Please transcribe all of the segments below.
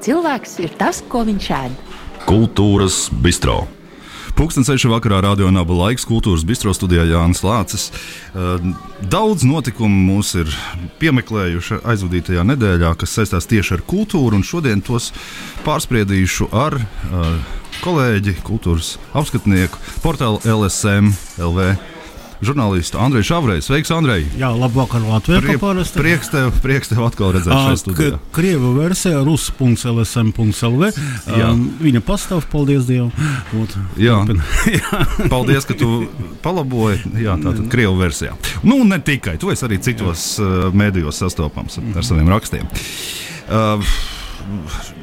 Cilvēks ir tas, ko viņš ēd. Kultūras bistro. Pūkstens 6. vakarā radio naba laiks kultūras bistro studijā Jānis Lācis. Eh, daudz notikumu mūs ir piemeklējuši aizvadītajā nedēļā, kas saistās tieši ar kultūru, un šodien tos pārspriedīšu ar uh, kolēģi, kultūras apskatnieku portāla LSM LV žurnālistu Andreju Šavrēju. Sveiks, Andrej! Jā, labvakar Latvijā. Prie, prieks, tev, prieks tev atkal redzēt šajā studijā. Krievu versijā rus.lsm.lv. Um, viņa pastāv, paldies Dievam. Ot, jā. jā. paldies, ka tu palaboji. Jā, tā tad Krievu versijā. Nu, ne tikai. Tu esi arī citos uh, mēdījos sastopams ar saviem rakstiem. Uh,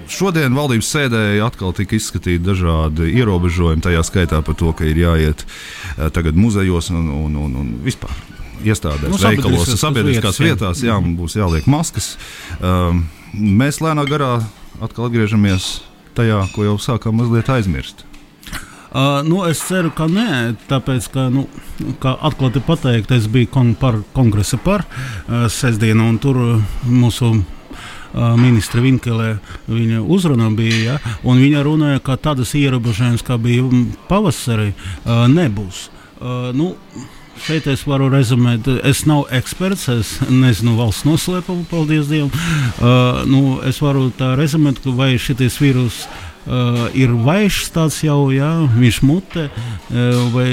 Šodien valdības sēdē atkal tika izskatīti dažādi ierobežojumi, tajā skaitā par to, ka ir jāiet eh, tagad muzejos un, un, un, un vispār iestādēs, nu, veikalos, sabiedriskās vietās, jā, būs jāliek maskas. Um, mēs lēnā garā atkal atgriežamies tajā, ko jau sākām mazliet aizmirst. Uh, nu, es ceru, ka nē, tāpēc, ka, nu, kā atklāti pateikt, es biju kon par kongresa par uh, sestdienu, un tur mūsu ministra Vinkelē viņa uzruna bija, ja, viņa runāja, ka tādas ierobežojumas, kā bija pavasarī, nebūs. Nu, Šeit es varu rezumēt, es nav eksperts, es nezinu valsts noslēpumu, paldies Dievam. Uh, nu, es varu tā rezumēt, vai šis vīrus uh, ir vaišs tāds jau, jā, viņš mutē, uh, vai,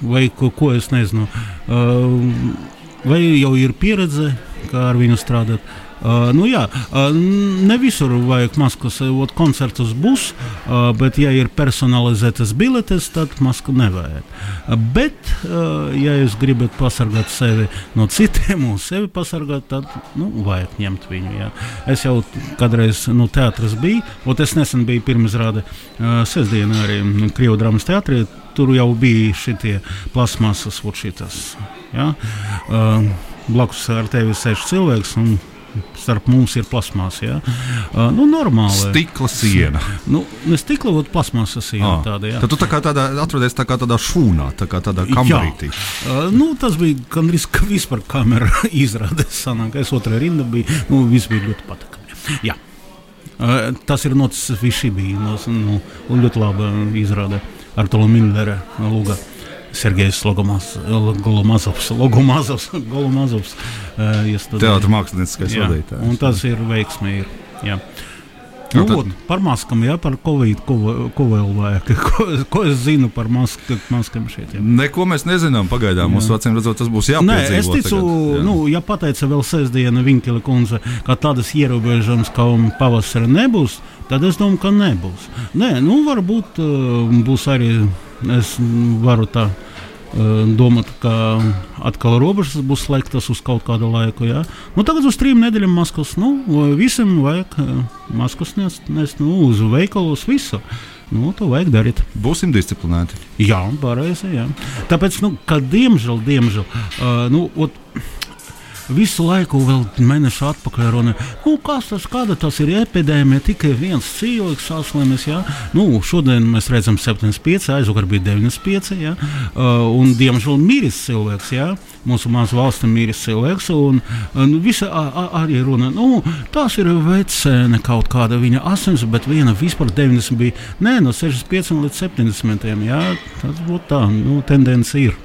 vai ko, ko es nezinu, uh, vai jau ir pieredze, kā ar viņu strādāt. Uh, nu jā, ne visur vajag maskas. Ot, koncertos būs, bet, ja ir personalizētas biletes, tad masku nevajag. Bet, ja jūs gribat pasargāt sevi no citiem un sevi pasargāt, tad nu, vajag ņemt viņu. Jā. Es jau kādreiz nu, teātris biju, un es nesen biju pirmizrāde sestdienā arī Krievijas drāmas teātrī. Tur jau bija šie plasmasas, šitas. Ja? Uh, blakus ar tevi sēž cilvēks. Un, starp mums ir plasmas. Ja? Uh, nu, normāli. Stikla siena. Nu, ne stikla, bet plasmasa siena. Ah, tāda, ja. Tad tu tā kā tādā, atrodies tā kā tādā šūnā, tā kā tādā kamerītī. Uh, nu, tas bija gandrīz ka vispār kamera izrādes sanāk. Es otrajā rinda biju, nu, viss bija ļoti patīkami. Jā. Uh, tas ir noticis visi bija, no, nu, ļoti laba izrāde ar Tolu Millera lūgu. Sergejs Logomazovs, Golomazovs. Uh, Teātris mākslinieckais vadītājs. Un tas ir veiksmīgi. Jā. Nu, tad... ot, par maskām, jā, par covid, ko, ko vēl vajag. Ko, ko es zinu par mask, maskām šeit? Jā. Neko mēs nezinām pagaidām. Mums, acīm redzot, tas būs jāpiedzīvo. Nē, es ticu, tagad, jā. nu, ja pateica vēl sestdiena Vinkela kundze, ka tādas ierobežojums kā pavasara nebūs, tad es domāju, ka nebūs. Nē, nu, varbūt uh, būs arī Es varu tā uh, domāt, ka atkal robežas būs slēgtas uz kaut kādu laiku. Ja? Nu, tagad uz trim nedēļām maskas. Nu, visam vajag uh, maskas nest, nest nu, uz veikalos visu. Nu, to vajag darīt. Būsim disciplinēti. Jā, pareizi. Jā. Tāpēc, nu, ka, diemžēl, diemžēl uh, nu, ot, visu laiku, vēl mēnešu atpakaļ runāja, nu, kas tas, kāda tas ir epidēmija, tikai viens cilvēks saslimis. Ja? Nu, šodien mēs redzam 75, aizvakar bija 95, ja? uh, un diemžēl miris cilvēks. Ja? Mūsu mazā valstī miris cilvēks, un, un visa arī runa, nu, tās ir vecēne kaut kāda viņa asins, bet viena vispār 90 bija, nē, no 65 līdz 70. Ja? Tas būtu tā, nu, tendence ir.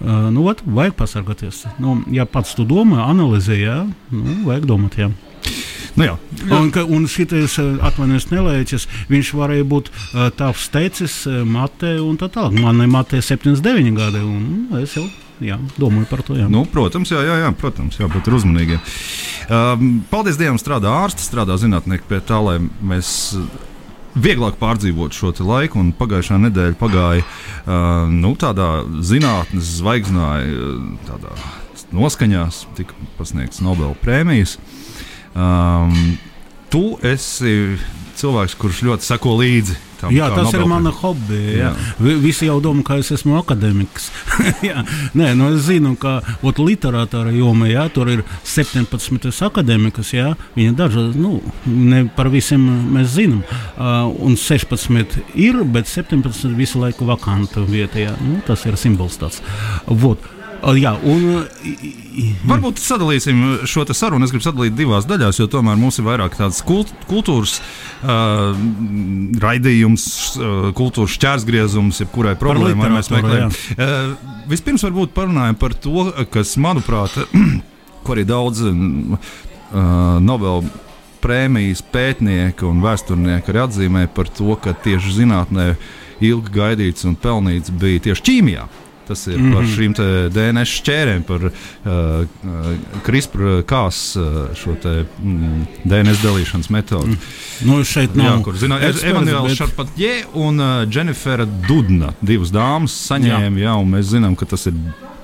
Nu, ot, vajag pasargāties. Nu, ja pats to domā, analizē, jā, nu, vajag domāt. Jā. Nu jā. Un, ka, un šis atvainojums nelēķis, viņš varēja būt uh, tavs teicis, matē un tā tālāk. Man ir matē 79 gadi, un es jau jā, domāju par to. Jā. Nu, protams, jā, jā, jā, protams, jābūt uzmanīgiem. Um, paldies Dievam, strādā ārsts, strādā zinātnieki pie tā, lai mēs vieglāk pārdzīvot šo laiku. Pagājušā nedēļa pagāja uh, nu, tādā zinātnīs zvaigznā, tādā noskaņās, tika pasniegts Nobela prēmijas. Um, tu esi cilvēks, kurš ļoti seko līdzi. Tam, jā, tas Nobel ir mana hobija. Jā. Jā. Visi jau domā, ka es esmu akadēmiks. nē, nu es zinu, ka ot, literatūra jomā jā, tur ir 17 akadēmikas. Jā, viņa dažas, nu, ne par visiem mēs zinām. Uh, un 16 ir, bet 17 visu laiku vakanta vietā. Nu, tas ir simbols tāds. Vot. Jā, un, Varbūt sadalīsim šo sarunu. Es gribu sadalīt divās daļās, jo tomēr mums ir vairāk tādas kult, kultūras uh, raidījums, uh, kultūras šķērsgriezums, jebkurai problēmai mēs meklējam. Uh, vispirms varbūt parunājam par to, kas, manuprāt, ko arī daudz uh, Nobel prēmijas pētnieki un vēsturnieki arī atzīmē par to, ka tieši zinātnē ilgi gaidīts un pelnīts bija tieši ķīmijā. Tas ir mm -hmm. par mhm. šīm DNS šķērēm, par uh, CRISPR kās uh, šo te, mm, DNS dalīšanas metodi. Mm. Nu, šeit nav. Jā, kur zināt, Emanuēls bet... Šarpatjē un uh, Dženifera Dudna, divas dāmas saņēma, jā. jā, un mēs zinām, ka tas ir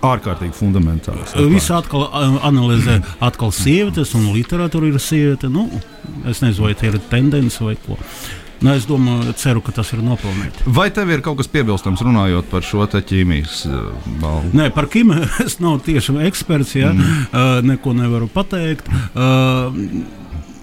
ārkārtīgi fundamentāls. Visi atkal analizē atkal sievietes, un literatūra ir sieviete. Nu, es nezinu, vai tie ir tendence vai ko. Nu, es domāju, ceru, ka tas ir nopelnīts. Vai tev ir kaut kas piebilstams runājot par šo ķīmijas uh, balvu? Nē, par ķīmiju es nav tieši eksperts. Ja? Mm. Uh, neko nevaru pateikt. Uh,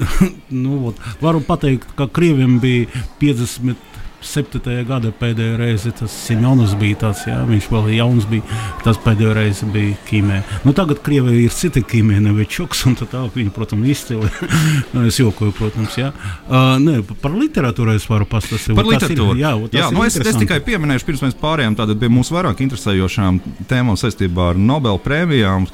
nu, varu pateikt, ka Krievijam bija 50 7. gada pēdējā reize tas Simons bija tāds, jā, viņš vēl jauns bija. Tas pēdējo reizi bija ķīmē. Nu, tagad Krievijā ir cita ķīmē, nevis čoks, un tā tālāk viņi, protams, izcili. es jokoju, protams, jā. Uh, ne, par literatūru es varu pastāstīt. Par literatūru. Ir, jā, jā nu es, es tikai pieminēšu, pirms mēs pārējām pie mūsu vairāk interesējošām tēmām saistībā ar Nobel prēmijām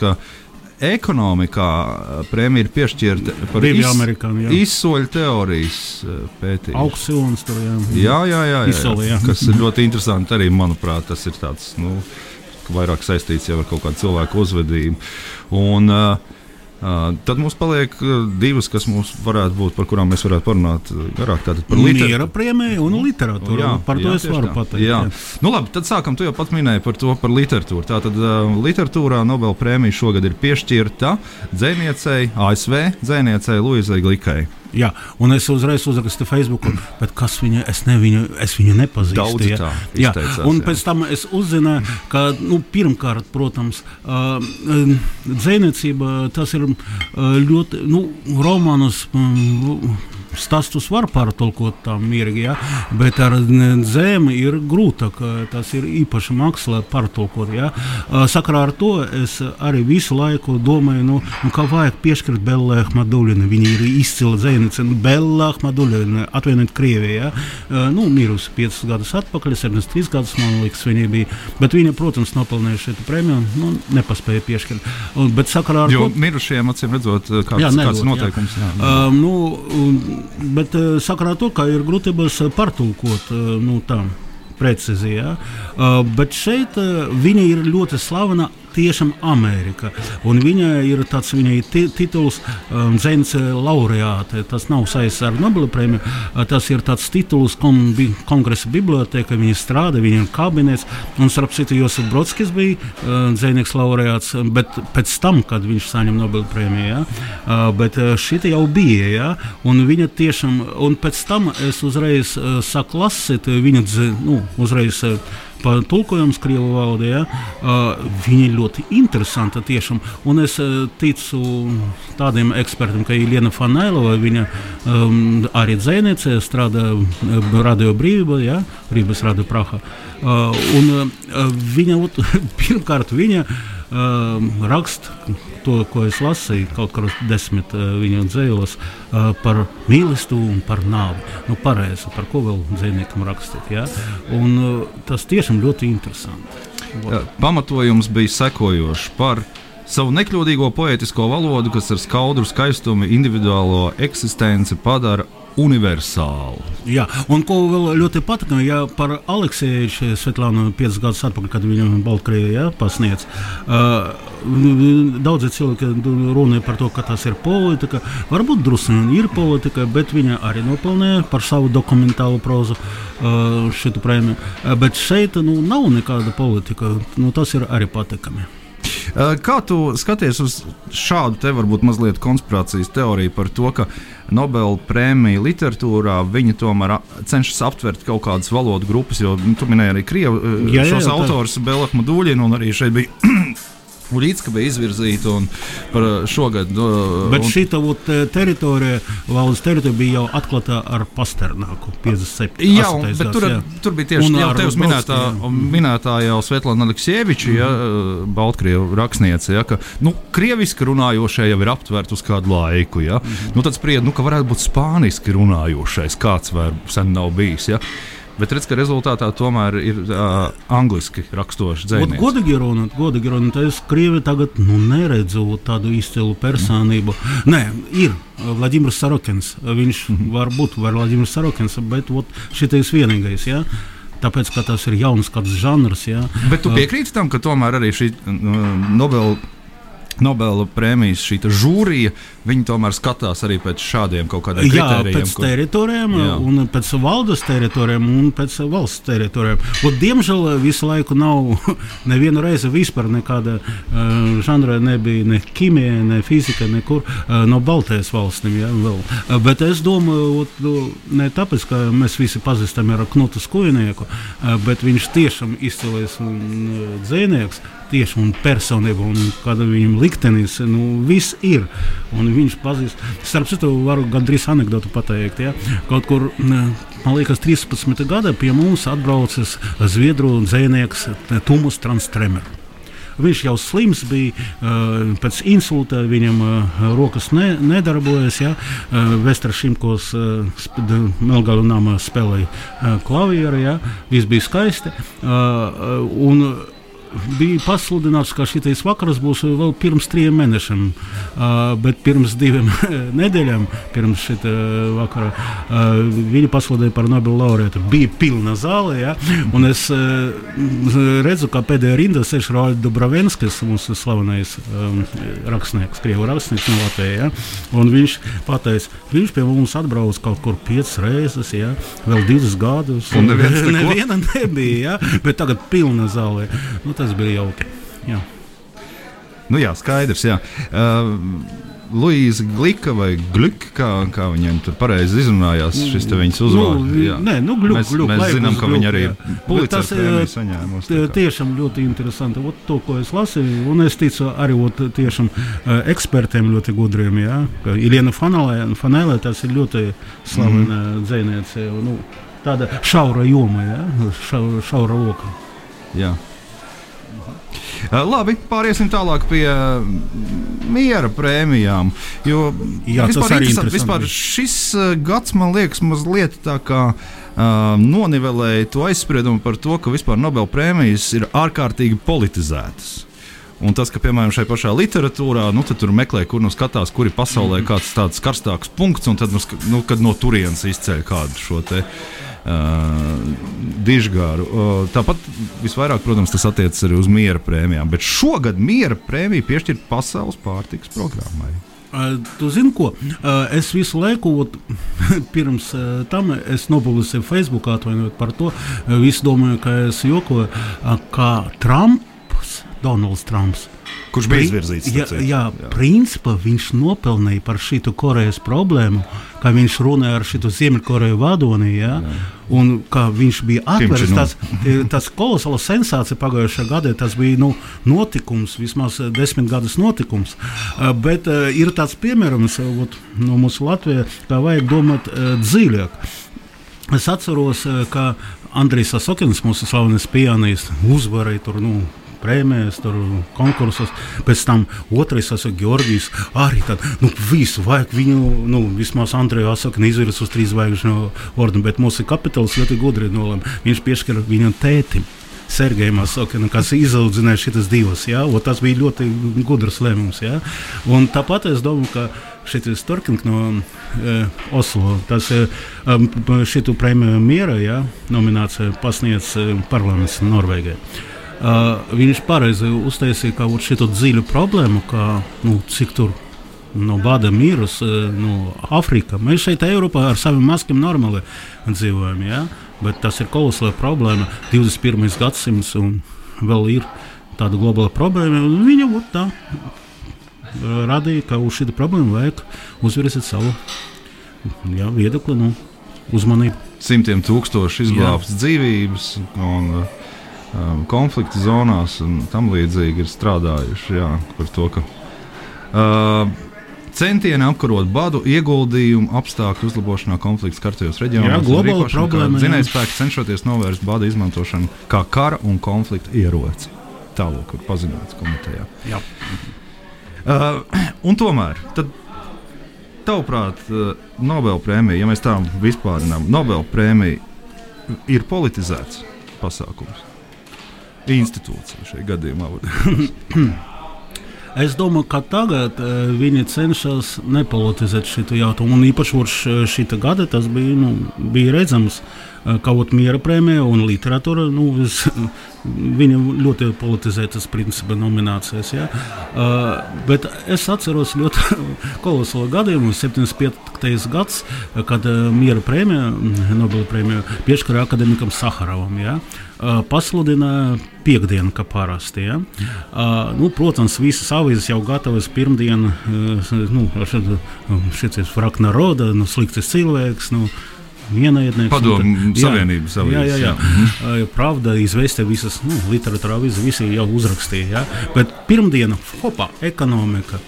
ekonomikā eh, prēmija ir piešķirta par izsoļu teorijas eh, pētījumu. Augstsilons tur jā. Jā, jā, jā, jā, Izsoli, jā. Kas ir ļoti interesanti arī, manuprāt, tas ir tāds, nu, vairāk saistīts jau ar kaut kādu cilvēku uzvedību. Un, Uh, tad mums paliek divas, kas mums varētu būt, par kurām mēs varētu parunāt garāk. Tātad par literatūru. Prēmiju un literatūru. Jā, par to jā, es varu tā. pateikt. Jā. Jā. Nu, labi, tad sākam. Tu jau pat minēji par to par literatūru. Tātad literatūrā Nobel prēmija šogad ir piešķirta dzēniecei, ASV dzēniecei Luizai Glikai. Jā, un es uzreiz uzrakstu Facebook, kas viņa, es, ne, viņu, es viņu nepazīstu. Daudz ja? jā, un jā. pēc tam es uzzināju, ka nu, pirmkārt, protams, uh, dzēniecība tas ir uh, ļoti, nu, romānus. Uh, stāstus var pārtulkot tā mierīgi, ja? bet ar zemi ir grūtāk. Tas ir īpaši mākslā pārtulkot. Ja? Sakarā ar to es arī visu laiku domāju, nu, nu, ka vajag piešķirt Bellai Ahmaduļinai. Viņa ir izcila zēniece. Bella Ahmaduļina, atvainojiet, Krievijā. Ja? Nu, mirusi 5 gadus atpakaļ, 73 gadus man liekas, viņa bija. Bet viņa, protams, nopelnīja šo prēmiju, nu, nepaspēja piešķirt. Bet sakarā ar jo, to mirušajiem, acīm redzot, kāds, jā, nedod, kāds noteikums. Jā. Jā, uh, nu, Bet eh, sakarā to, ka ir grūtības eh, pārtulkot eh, nu, tā precīzi. Ja? Bet šeit viņa ir ļoti slavena tiešām Amerika. Un viņa ir tāds viņai tituls um, Zemes laureāte. Tas nav saistīts ar Nobela prēmiju. Uh, tas ir tāds tituls kon, bi, kongresa biblioteka. Viņa strādā, viņa ir kabinets. Un starp citu, Josef Brodskis bija uh, dzēnieks laureāts, bet pēc tam, kad viņš saņem Nobela prēmiju. Ja? Uh, bet šī jau bija. Ja? Un viņa tiešām, un pēc tam es uzreiz uh, saku lasīt viņa, nu, uzreiz. Uh, tulkojums Krievijas valodā. Ja? Viņa ir ļoti interesanta tiešām. Un es ticu tādiem ekspertiem, kā Ilija Fanailova. Viņa um, arī dzēniece strādā Radio Brīvība, ja? Brīvības Radio Praha. Un, viņa, pirmkārt, viņa raksta to, ko es lasīju, kaut kādos desmit viņa uh, par mīlestību un par nāvi. Nu, pareizi, par ko vēl dzēniekam rakstīt. Ja? Un, tas tiešām ļoti interesanti. Jā, pamatojums bija sekojošs par savu nekļūdīgo poetisko valodu, kas ar skaudru skaistumu individuālo eksistenci padara universāli. Jā, un ko vēl ļoti patīk, ja par Aleksēju Svetlānu 5 gadus atpakaļ, kad viņa Baltkrievijā pasniedz. Uh, Daudzi cilvēki runāja par to, ka tas ir politika. Varbūt drusku ir politika, bet viņa arī nopelnīja par savu dokumentālu prozu uh, šo prēmiju. Uh, bet šeit nu, nav nekāda politika. Nu, tas ir arī patīkami. Kā tu skaties uz šādu te varbūt mazliet konspirācijas teoriju par to, ka Nobela prēmija literatūrā viņi tomēr cenšas aptvert kaut kādas valodu grupas, jo nu, tu minēji arī krievu jā, jā, šos jā, autors Belahmu Dūļinu un arī šeit bija Līdzka bija izvirzīta un par šogad. Bet un... šī teritorija, valsts teritorija bija jau atklāta ar Pasternāku 57. Jā, un, bet tur, jā. tur bija tieši jau tevis minētā, minētā jau Svetlana Aleksieviča, mm. ja, Baltkrievu rakstniece, ja, ka nu, krieviski runājošie jau ir aptverti uz kādu laiku. Ja. Mm. Nu, tad spried, nu, ka varētu būt spāniski runājošais, kāds vēl sen nav bijis. Ja. Bet redz, ka rezultātā tomēr ir uh, angliski raksturošs dzēnieks. Godīgi runāt, godīgi runāt, es Krievi tagad nu, neredzu tādu izcilu personību. Mm. Nē, ir Vladimirs Sarokins. Viņš mm. var būt Vladimirs Sarokins, bet šitais vienīgais. Ja? Tāpēc, ka tas ir jauns kāds žanrs. Ja? Bet tu piekrīti tam, ka tomēr arī šī Nobela Nobela prēmijas šī žūrija, viņi tomēr skatās arī pēc šādiem kaut kādiem kritērijiem. Jā, pēc kur... teritorijām, jā. un pēc valdes teritorijām, un pēc valsts teritorijām. Un, diemžēl visu laiku nav nevienu reizi vispār nekāda uh, žanra, nebija ne ķīmija, ne fizika, nekur uh, no Baltijas valstīm. Ja, vēl. uh, bet es domāju, ot, ne tāpēc, ka mēs visi pazīstam ar Knutu Skujnieku, uh, bet viņš tiešām izcilies un uh, dzēnieks tieši un personība, un kāda viņam liktenis, nu, viss ir. Un viņš pazīst. Starp citu, varu gandrīz anekdotu pateikt. Ja? Kaut kur, man liekas, 13. gada pie mums atbraucis Zviedru dzēnieks Tumus Transtremer. Viņš jau slims bija, uh, pēc insulta viņam uh, rokas ne, nedarbojas. Ja? Uh, Vēstures Šimkos Melngalu nama spēlēja klavieru, ja? viss bija skaisti. Un, bija pasludināts, ka šis vakars būs vēl pirms trim mēnešiem, bet pirms divām nedēļām, pirms šī vakara, viņi pasludināja par Nobela laureātu. Bija pilna zāle, ja? un es redzu, ka pēdējā rindā sēž Roļs Dubravskis, mūsu slavenais rakstnieks, krievu rakstnieks no Latvijas. Ja? Un viņš pateica, viņš pie mums atbrauc kaut kur piecas reizes, ja? vēl divus gadus. Un neviens neviena nebija, ja? bet tagad pilna zāle. Nu, tas bija jauki. Jā. Nu, jā, skaidrs. Jā. Uh, Luīza Glika vai Glika, kā, kā viņiem tur pareizi izrunājās šis viņas uzvārds. Nu, nē, nu, glup, mēs, glup, mēs zinām, ka viņa arī tas ir saņēmusi. Tiešām ļoti interesanti. Ot, to, ko es lasīju, un es ticu arī ot, tiešām ekspertiem ļoti gudriem. Jā, Iliena Fanēlē, tas ir ļoti slavena mm. dzēniece. Nu, tāda šaura joma, jā, šaura, šaura loka. Jā. Uh, labi, pāriesim tālāk pie uh, miera prēmijām. Jo Jā, vispār, vispār šis uh, gads man liekas mazliet tā kā. Uh, nonivelēja to aizspriedumu par to, ka vispār Nobel prēmijas ir ārkārtīgi politizētas. Un tas, ka, piemēram, šai pašā literatūrā, nu, tur meklē, kur nu skatās, kur ir pasaulē mhm. kāds tāds karstāks punkts, un tad, nu, nu kad no turienes izceļ kādu šo te. Uh, dižgāru. Uh, tāpat visvairāk, protams, tas attiecas arī uz miera prēmijām. Bet šogad miera prēmija piešķirta pasaules pārtikas programmai. Uh, tu zini, ko? Uh, es visu laiku, ot, pirms uh, tam, es nopublicēju Facebook atvainojot par to. Visi domāju, ka es jokoju, kā Trumps, Donalds Trumps Kurš bija izvirzīts? Jā, jā, jā, principā viņš nopelnīja par šī Korejas problēmu, ka viņš runāja ar šo Ziemeļkoreju vadoni. Ja? Un kā viņš bija atveris, tas, tas kolosāls sensācija pagājušā gadā. Tas bija nu, notikums, vismaz desmit gadus notikums. Uh, bet ir tāds piemērs uh, no mūsu Latvijas, kā vajag domāt dziļāk. Es atceros, ka Andrijs Sasokins, mūsu slavenais pianists, uzvarēja tur. Nu, prēmijas, tur konkursos. Pēc tam otrais esmu Georgijs. Arī tad, nu, visu vajag viņu, nu, vismaz Andreju Asakni izvirs uz trīs zvaigžņu ordeni, bet mūsu kapitāls ļoti gudri nolēma. Viņš piešķira viņam tētim. Sergejam Asokinam, kas izaudzināja šīs divas. Ja? O, tas bija ļoti gudrs lēmums. Ja? Un tāpat es domāju, ka šis Turkins no e, Oslo, tas e, šitu prēmiju miera ja? nominācija pasniedz e, parlaments Norvēģijai. Uh, viņš pareizi uztaisīja kaut kādu dziļu problēmu, kā, nu, cik tur no bada mīrus, no Āfrikas. Mēs šeit, Eiropā, ar saviem maskiem normāli dzīvojam. Ja? Bet tas ir kolosāla problēma. 21. gadsimts un vēl ir tāda globāla problēma. Viņa tā radīja, ka uz šī problēma vajag uzvirzīt savu jā, viedokli, nu, uzmanību. Simtiem tūkstoši izglābtas dzīvības. Un, uh, um, konflikta zonās un tam līdzīgi ir strādājuši jā, par to, ka uh, centieni apkarot badu, ieguldījumu apstākļu uzlabošanā konflikta skartajos reģionos. Jā, globāla problēma. Zinājspēki cenšoties novērst bada izmantošanu kā kara un konflikta ieroci. Tālāk, kur paziņots komitejā. Jā. Uh, un tomēr, tad, tavuprāt, uh, Nobel prēmija, ja mēs tā vispārinām, Nobel prēmija ir politizēts pasākums. Institūcija šajā gadījumā. Es domāju, ka tagad uh, viņi cenšas nepolitizēt šo jautājumu. Un īpaši šī gada tas bija, nu, bija redzams, uh, ka miera prēmija un literatūra nu, es, viņa ļoti politizētas principa nominācijas. Ja? Uh, bet es atceros ļoti kolosālu gadījumu, 75. gads, kad uh, miera prēmija, Nobela prēmija piešķīra akadēmikam Saharovam. Ja? Uh, pasludināja piekdienu, kā parasti. Ja? Uh, nu, protams, visas avīzes jau gatavas pirmdienu, uh, nu, šis ir frakna roda, nu, slikts cilvēks. Nu, vienaidnieks. Padomu Savienības jā, jā, jā, jā. Mhm. Pravda izvēste visas nu, literatūrā, visi, jau uzrakstīja. Jā. Bet pirmdiena, hopā, ekonomika,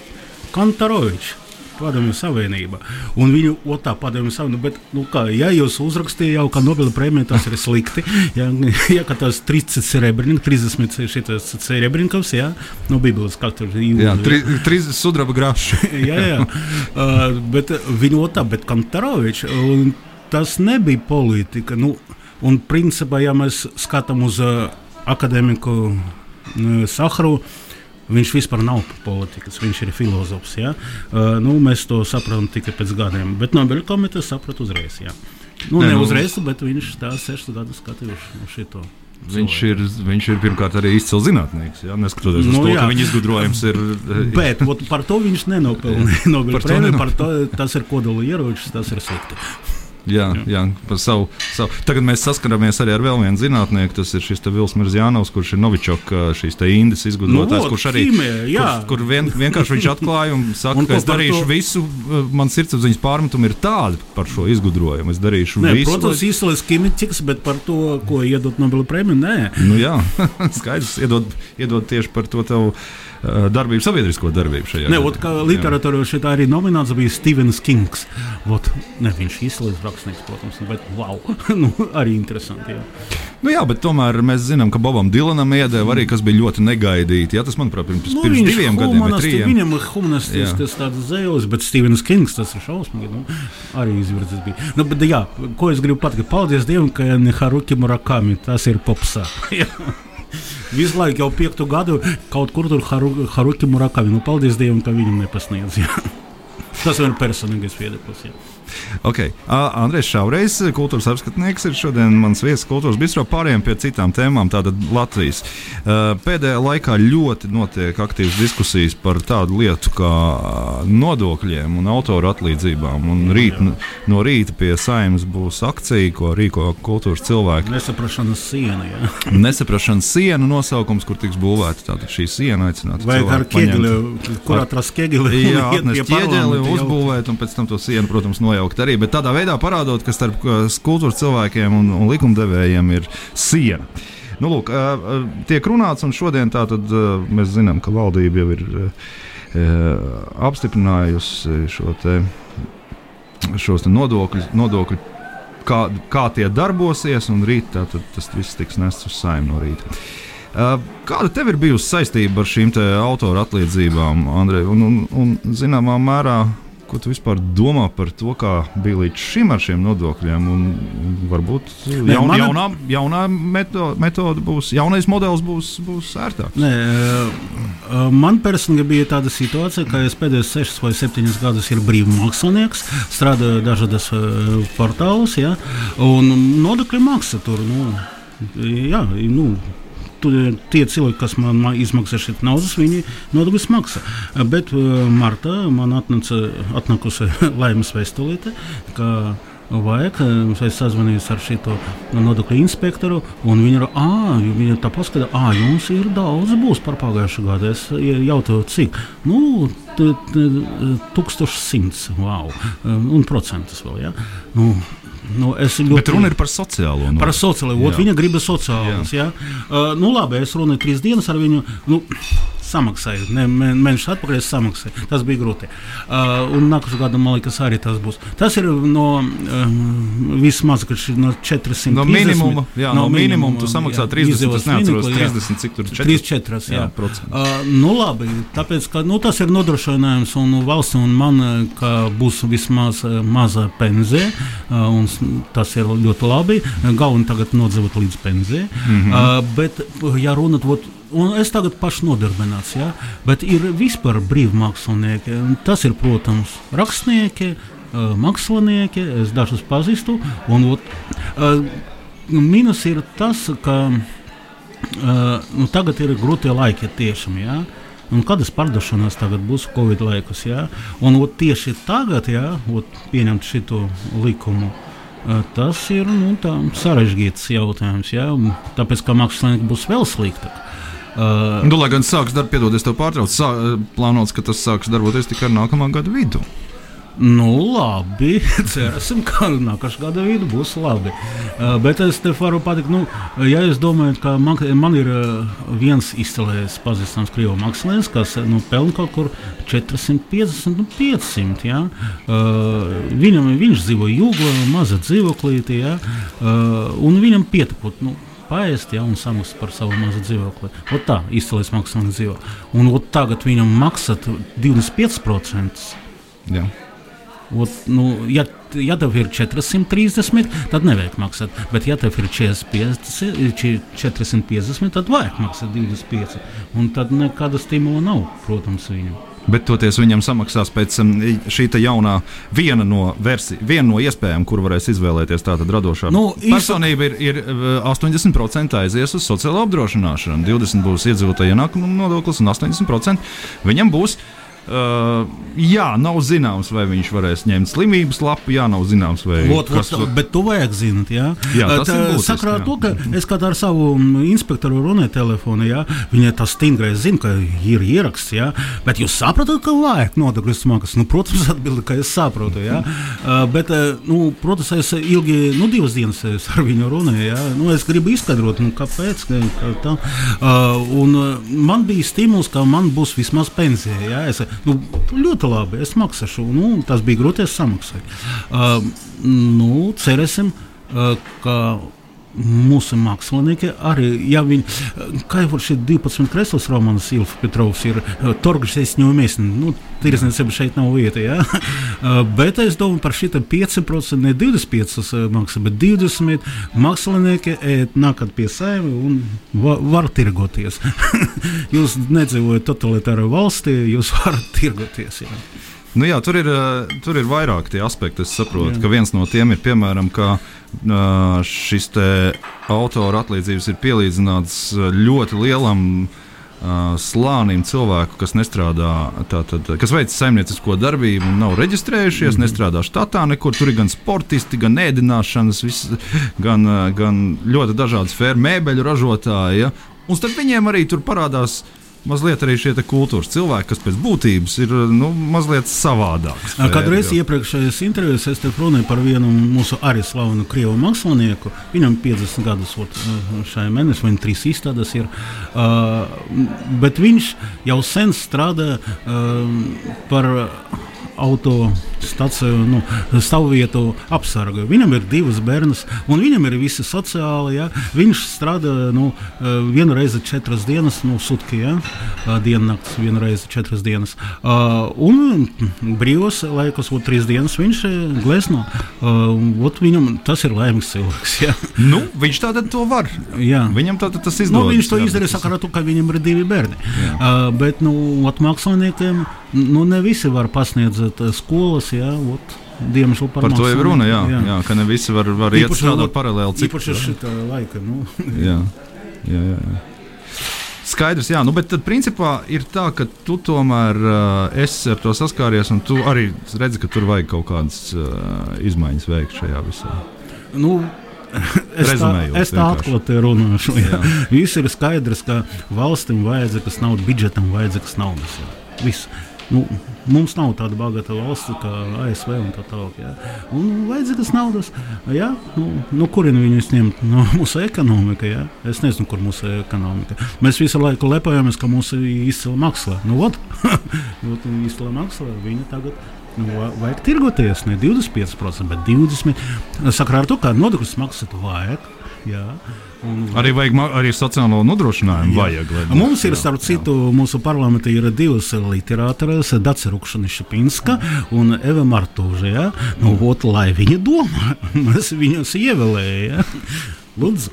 Kantarovičs. Padomju Savienība. Un viņu otrā padomju Savienība. Bet, nu, kā, ja jūs uzrakstījāt jau, ka Nobela prēmija tas ir slikti, ja, ja tas 30 cerebrinieks, 30 šitas cerebrinieks, ja, no Bībeles tur ir. Jā, 30 sudraba graši. jā, jā. Uh, bet viņu otrā, bet Kantarovičs tas nebija politika. Nu, un, principā, ja mēs skatām uz uh, akadēmiku uh, Sahru, viņš vispār nav politikas, viņš ir filozofs. Ja? Uh, nu, mēs to saprotam tikai pēc gadiem, bet Nobel komiteja saprata uzreiz. Ja? Nu, ne, ne nu, uzreiz, bet viņš tā sešus gadus skatījuši uz šo. Viņš ir, viņš ir pirmkārt arī izcils zinātnēks. Ja? Neskatoties uz nu, to, jā. ka viņa izgudrojums ir. Bet par to viņš nenopelnīja Nobel prēmiju. Tas ir kodola ierocis, tas ir slikti. Jā, jā. jā savu, savu. Tagad mēs saskaramies arī ar vēl vienu zinātnieku. Tas ir šis Vils Mirzjānovs, kurš ir Novičoka šīs indas izgudrotājs, nu, kurš arī ķīmē, kur, kur vien, vienkārši viņš atklāja un saka, un ka es darīšu to... visu. Man sirdsapziņas pārmetumi ir tādi par šo izgudrojumu. Es darīšu nē, visu. Protams, lai... izsmeļs ķīmiķis, bet par to, ko iedot Nobela prēmiju, nē. Nu, jā, skaidrs, iedod, iedod tieši par to tev darbību, sabiedrisko darbību šajā ne, gadījumā. Literatūrā šeit arī nomināts bija Stevens Kings. Ot, ne, viņš izslēdz rakstnieks, protams, bet wow, nu, arī interesanti. Jā. Nu jā, bet tomēr mēs zinām, ka Bobam Dilanam iedeva arī, kas bija ļoti negaidīti. Jā, tas, manuprāt, pirms, nu, pirms diviem gadiem vai trim. Viņam ir humanistisks tāds zēles, bet Stevens Kings tas ir šausmīgi. Nu, arī izvirzis bija. Nu, bet, jā, ko es gribu pateikt? Paldies Dievam, ka ne Haruki Murakami, tas ir popsā. Visu laiku jau piekto gadu kaut kur tur Haru, Haruki Murakami. Nu, paldies Dievam, ka viņam nepasniedz. Tas ir personīgais viedoklis. Okay. Andrēs Šaureiz, kultūras apskatnieks, ir šodien mans viesis kultūras bistro. Pārējiem pie citām tēmām, tātad Latvijas. Pēdējā laikā ļoti notiek aktīvas diskusijas par tādu lietu kā nodokļiem un autoru atlīdzībām. Un rīt, no rīta pie saimnes būs akcija, ko rīko kultūras cilvēki. Nesaprašanas siena. Jā. Nesaprašanas siena nosaukums, kur tiks būvēta šī siena. Vai ar ķēgeli, kur atrast ķēgeli? Jā, atnest ķēgeli, uzbūvēt un pēc tam to sienu, protams, nojaukt nojaukt arī, bet tādā veidā parādot, ka starp kultūras cilvēkiem un, un likumdevējiem ir siena. Nu, lūk, tiek runāts, un šodien tātad, mēs zinām, ka valdība jau ir apstiprinājusi šo te, šos te nodokļu, nodokļu kā, kā tie darbosies, un rīt tātad, tas viss tiks nests uz saimnu no rīta. Kāda tev ir bijusi saistība ar šīm autora atlīdzībām, Andrej? Un, un, un zināmā mērā Ko tu vispār domā par to, kā bija līdz šim ar šiem nodokļiem? Un, varbūt jaun, mana... jaunā, jaunā meto, metode būs, jaunais modelis būs, būs ērtāks. Nē, man personīgi bija tāda situācija, ka es pēdējos sešus vai septiņus gadus ir brīvs mākslinieks, strādāju dažādas portālus, ja, un nodokļu maksa tur. Nu, jā, nu, tie cilvēki, kas man izmaksā šeit naudas, viņi nodokļus maksā. Bet uh, martā man atnāca atnākusi laimes vēstulīte, ka vajag. Es sazvanījos ar šo nodokļu inspektoru, un viņi ir viņa tā paskata, ah, jums ir daudz būs par pagājušo gadu. Es jautāju, cik? Nu, 1100, wow, un procentus vēl. Ja? Nu, nu, ļoti. Bet runa ir par sociālo. Par sociālo. Viņa grib sociālus. Jā. Jā. Uh, nu, labi, es runāju trīs dienas ar viņu. Nu, samaksāju. Ne, mēnešu atpakaļ es samaksāju. Tas bija grūti. Uh, un nākamā gada man liekas, arī tas būs. Tas ir no um, vismaz no 400. No minimuma. Jā, no, no minimuma tu samaksā jā, 30. Tas neatceros 30, cik tur 4. 34. Jā, jā. Uh, nu labi, tāpēc, ka nu, tas ir nodrošinājums un valsts un man, ka būs vismaz maza penzē. Uh, tas ir ļoti labi. Galvenais tagad nodzīvot līdz penzē. Mm -hmm. uh, bet, ja runāt, Un es tagad pašnodarbināts, ja? bet ir vispār brīvmākslinieki. Tas ir, protams, rakstnieki, mākslinieki, es dažus pazīstu. Un, ot, minus ir tas, ka nu, tagad ir grūti laiki tiešām. Ja? Un kādas pārdošanās tagad būs Covid laikus? Ja? Un ot, tieši tagad, ja, ot, pieņemt šo likumu, tas ir nu, sarežģīts jautājums. Ja? Tāpēc, ka mākslinieki būs vēl sliktāk. Uh, nu, lai gan sāks darbs, piedodies, tev pārtrauc, sā, plānots, ka tas sāks darboties tikai nākamā gada vidū. Nu, labi. Cerēsim, ka nākamā gada vidū būs labi. Uh, bet es te varu pateikt, nu, ja es domāju, ka man, man ir uh, viens izcēlējis pazīstams krievu mākslinieks, kas nu, pelna kaut kur 450, nu, 500. Ja? Uh, viņam, viņš dzīvo jūglā, maza dzīvoklīte, ja? uh, un viņam pietikot. Nu, paēst ja, un samaksāt par savu mazu dzīvokli. Ot tā izcēlēs mākslinieks dzīvo. Un tagad viņam maksāt 25%. Jā. Ot, nu, ja, ja tev ir 430, tad nevajag maksāt. Bet, ja tev ir 45, 450, tad vajag maksāt 25. Un tad nekāda stimula nav, protams, viņam. Bet toties viņam samaksās pēc um, šī jaunā viena no, versi, viena no iespējām, kur varēs izvēlēties tāda radošā nu, personība. Ir, ir 80% uh, aizies uz sociālo apdrošināšanu, 20% būs iedzīvotāja ienākuma nodoklis un 80% viņam būs Uh, jā, nav zināms, vai viņš varēs ņemt slimības lapu. Jā, nav zināms, vai Lot, kas to bet tu vajag zināt. Jā, jā tas tā, ir būtiski. Sakrā jā. to, ka es kā ar savu inspektoru runāju telefonā, jā, viņai tas stingrais zina, ka ir ieraksts, jā, bet jūs saprotat, ka vajag nodokļu smagas. Nu, protams, atbildi, ka es saprotu, jā. Uh, bet, uh, nu, protams, es ilgi, nu, divas dienas ar viņu runāju, jā. Nu, es gribu izskaidrot, nu, kāpēc, ka tā. Uh, un uh, man bija stimuls, ka man būs vismaz pensija, jā. Es, Nu, ļoti labi, es maksāšu. Nu, tas bija grūti, es samaksāju. Uh, nu, cerēsim, uh, ka mūsu mākslinieki arī, ja viņi, kā jau šī 12 kreslas romāns Ilfa Petrovs ir torgšs, es ņēmu nu, tirsniecība šeit nav vieta, ja? bet es domāju par šitā 5%, ne 25 maksā, bet 20 mākslinieki nākat pie saimi un va, var tirgoties. jūs nedzīvojat totalitārā valstī, jūs varat tirgoties. Ja? Nu jā, tur, ir, tur ir vairāk tie aspekti. Es saprotu, jā. ka viens no tiem ir piemēram, ka šis autora atlīdzības ir pielīdzināts ļoti lielam slānim cilvēku, kas nestrādā, tātad, kas veic saimniecisko darbību un nav reģistrējušies, mm -hmm. nestrādā štatā nekur. Tur ir gan sportisti, gan ēdināšanas, vis, gan, gan ļoti dažādas fermu mēbeļu ražotāji. Ja? Un starp viņiem arī tur parādās uh, mazliet arī šie kultūras cilvēki, kas pēc būtības ir nu, mazliet savādāks. Kādreiz iepriekšējās intervijās es te runāju par vienu mūsu arī slavenu krievu mākslinieku. Viņam 50 gadus šajā mēnesī, vai trīs izstādes ir. Uh, bet viņš jau sen strādā uh, par autostaciju, nu, stāvvietu apsargu. Viņam ir divas bērnas, un viņam ir visi sociāli. Ja? Viņš strādā nu, vienu reizi četras dienas, nu, sutki, ja? diennakts, vienu reizi četras dienas. Uh, un brīvos laikos, ot, trīs dienas viņš glezno. Uh, viņam tas ir laimīgs cilvēks. Ja? Nu, viņš tātad to var. Jā. Viņam tātad tas izdodas. Nu, viņš to izdarīja sakarā, ka viņam ir divi bērni. Jā. Uh, bet, nu, ot, māksliniekiem nu, ne visi var pasniegt skolas. Jā, ot, Diemžēl par, par to jau runa. Jā, jā. jā, ka ne visi var, var iet strādāt paralēli. Īpaši ar šī laika. Nu. jā, jā, jā. Skaidrs, jā, nu, bet tad principā ir tā, ka tu tomēr uh, esi ar to saskāries, un tu arī redzi, ka tur vajag kaut kādas uh, izmaiņas veikt šajā visā. Nu, Es tā, es tā atklāti runāšu. Jā. Jā. Viss ir skaidrs, ka valstim vajadzīgas naudas, budžetam vajadzīgas naudas. Jā. Viss. Nu, mums nav tāda bagāta valsts kā ASV un tā tālāk. Ja? Un vajadzīgas naudas, ja? nu, no kurien viņus ņemt? No mūsu ekonomika. Ja? Es nezinu, kur mūsu ekonomika. Mēs visu laiku lepojamies, ka mūsu izcila māksla. Nu, ot, izcila māksla, viņa tagad. Nu, vajag tirgoties ne 25%, bet 20%. Sakrā ar to, kā nodokļus maksāt, vajag. Jā. Un, arī vajag arī sociālo nodrošinājumu. Jā. Vajag, lai, Mums ir, starp citu, jā. mūsu parlamentā ir divas literātoras, Dārsa Rukšana Šapinska un Eva Martūža. Ja? Nu, ot, lai viņa domā, mēs viņus ievēlējām. Ja? Lūdzu.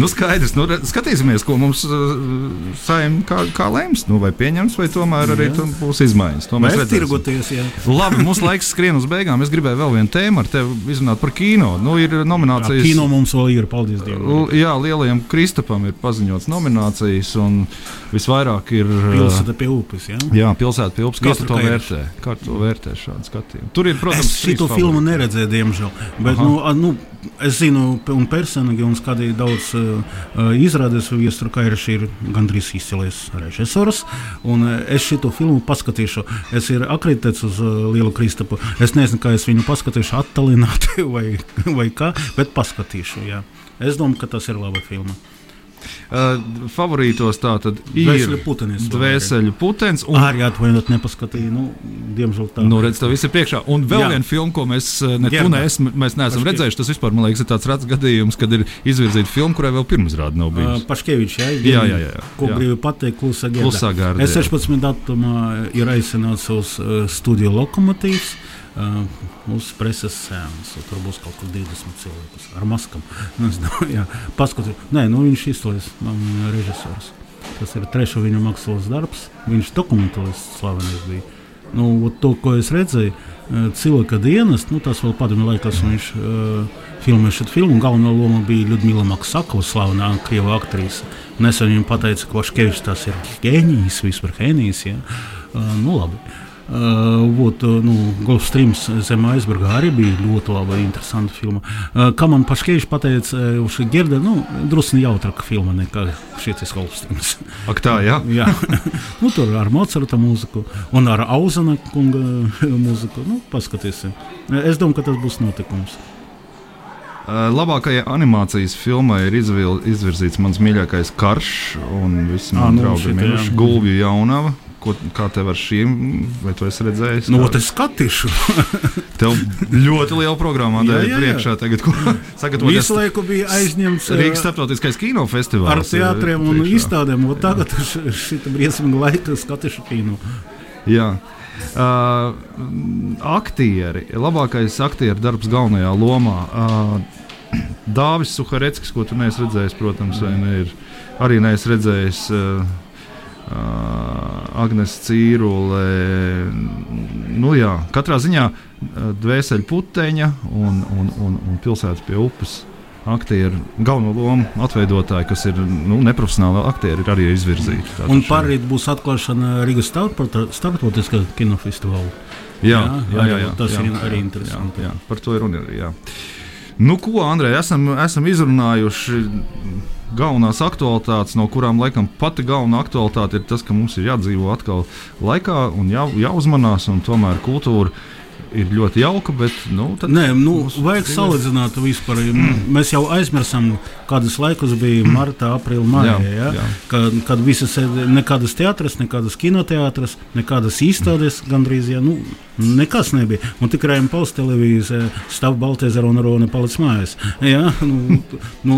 nu, skaidrs. Nu, skatīsimies, ko mums uh, saimnieks kā, kā lems. Nu, vai pieņems, vai tomēr arī būs izmaiņas. To mēs redzēsim. Labi, mums laiks skrien uz beigām. Es gribēju vēl vienu tēmu ar tevi izrunāt par kino. Nu, ir nominācijas. Jā, kino mums vēl ir, paldies Dievam. Jā, lielajam Kristapam ir paziņots nominācijas. Un visvairāk ir. Uh, pilsēta pie upes. Ja? Jā, pilsēta pie upes. Kā tu to vērtē? Kā tu vērtē šādu skatījumu? Tur ir, protams, es šo filmu neredzēju, diemžēl. Bet, Aha. nu, nu, es zinu, un personīgi un skatīju daudz uh, izrādes viesturu, kā ir šī ir gandrīz izcilies režisors. Uh, es šo filmu paskatīšu. Es ir akreditēts uz Lielu Kristapu. Es nezinu, kā es viņu paskatīšu, attālināti vai, vai kā, bet paskatīšu. Jā. Es domāju, ka tas ir laba filma. Uh, favorītos tā tad ir Dvēseli putenis. Un... Arī atvainot, nepaskatīju. Nu, diemžēl tā. Nu, redz, tas viss ir priekšā. Un vēl viena filma, ko mēs ne tu, ne es, mēs neesam Paškevič. redzējuši. Tas vispār, man liekas, ir tāds rats gadījums, kad ir izvirzīta filma, kurai vēl pirmsrāde nav bijusi. Uh, Paškevičs, jā, jā, jā, jā, jā. Ko gribu pateikt, klusā gārda. Es 16. datumā ir aicināts uz uh, studiju lokomotīvs. Uz preses sēnes. Tur būs kaut kur 20 cilvēku ar maskām. Paskatīt, nē, nu, viņš man režisors. Tas ir trešais viņa mākslas darbs. Viņš dokumentālists slavenais bija. Nu, to, ko es redzēju, cilvēka dienas, nu, tas vēl padomju laikos viņš uh, filmēja šo filmu. Galvenā loma bija Ludmila Maksakova, slavenā krievu aktrise. Nesen viņam pateica, ka Vaškevičs tas ir ģēnijs, vispār ģēnijs. Ja? Uh, nu, labi. Uh, Вот, ну, Голфстрīms zem aizberga arī bija ļoti laba, interesanta filma. Kā man Paškevičs pateica, uz Gerda, nu, drusni jautrāka filma nekā šis Golfstrīms. Ak tā, jā? jā. nu, tur ar Mocarta mūziku un ar Auzana kunga mūziku. Nu, paskatīsim. Es domāju, ka tas būs notikums. Labākajai animācijas filmai ir izvil, izvirzīts mans mīļākais karš un visi mani nu, draugi minējuši Gulbju jaunava, Ko, kā tev ar šīm, vai tu esi redzējis? Nu, kā... es skatīšu. tev ļoti liela programma ir priekšā. Tagad, ko sagatavoties? Visu laiku bija aizņemts Rīgas starptautiskais kinofestivāls. Ar teātriem un priekšā. izstādēm. Un tagad šī briesmīga laika skatīšu kino. Jā. Uh, aktieri, labākais aktieru darbs galvenajā lomā. Uh, Dāvis Suhareckis, ko tu neesi redzējis, protams, ne, ir arī neesi redzējis. Uh, Agnēs Cīrule. Nu, jā, katrā ziņā dvēseli puteņa un, un, un, un pilsētas pie upes aktieri, galveno lomu atveidotāji, kas ir nu, neprofesionāli aktieri, ir arī izvirzīti. Tātad un pārīt būs atklāšana Rīgas starptautiskā kinofestivāla. Jā, jā, jā, jā, tas jā, ir arī interesanti. Jā, jā, par to ir runa. Jā. Nu, ko, Andrej, esam, esam izrunājuši galvenās aktualitātes, no kurām laikam pati galvenā aktualitāte ir tas, ka mums ir jādzīvo atkal laikā un jā, jāuzmanās, un tomēr kultūra ir ļoti jauka, bet. Nu, Nē, nu, vajag dzīves... salīdzināt vispār. Mm. Mēs jau aizmirsām, kādas laikus bija marta, aprīļa, maijā. Ja? Jā. Kad, kad visas nekādas teātras, nekādas kinoteātras, nekādas izstādes gandrīz. Ja? Nu, nekas nebija. Un tikai Pauls televīzija stāv Baltēzera un Rona palicis mājās. Ja? Nu, nu,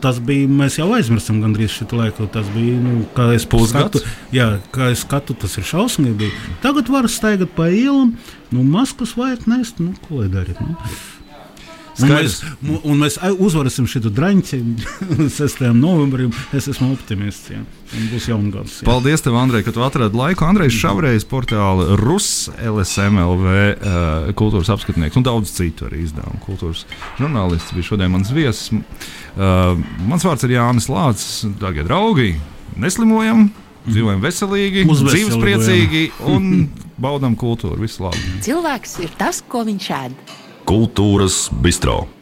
Tas bija, mēs jau aizmirsām gandrīz šo laiku. Tas bija, nu, kā es skatu, jā, kā es skatu, tas ir šausmīgi. Tagad var staigāt pa ielām, nu, maskas vajag nest, nu, ko lai darīt. Nu. Un mēs, un mēs uzvarēsim šo drāņķi 6. novembrim. Es esmu optimists. Ja. Būs jauna gada. Paldies, tev, Andrej, ka tu atradi laiku. Andrejs Šavrējs, portāla Rus, LSMLV, uh, kultūras apskatnieks un daudz citu arī izdevumu. Kultūras žurnālists bija šodien mans viesis. Uh, mans vārds ir Jānis Lācis. Darbie draugi, neslimojam! Dzīvojam veselīgi, dzīves priecīgi un baudām kultūru. Visu labu! Cilvēks ir tas, ko viņš ēd. Kultūras bistro.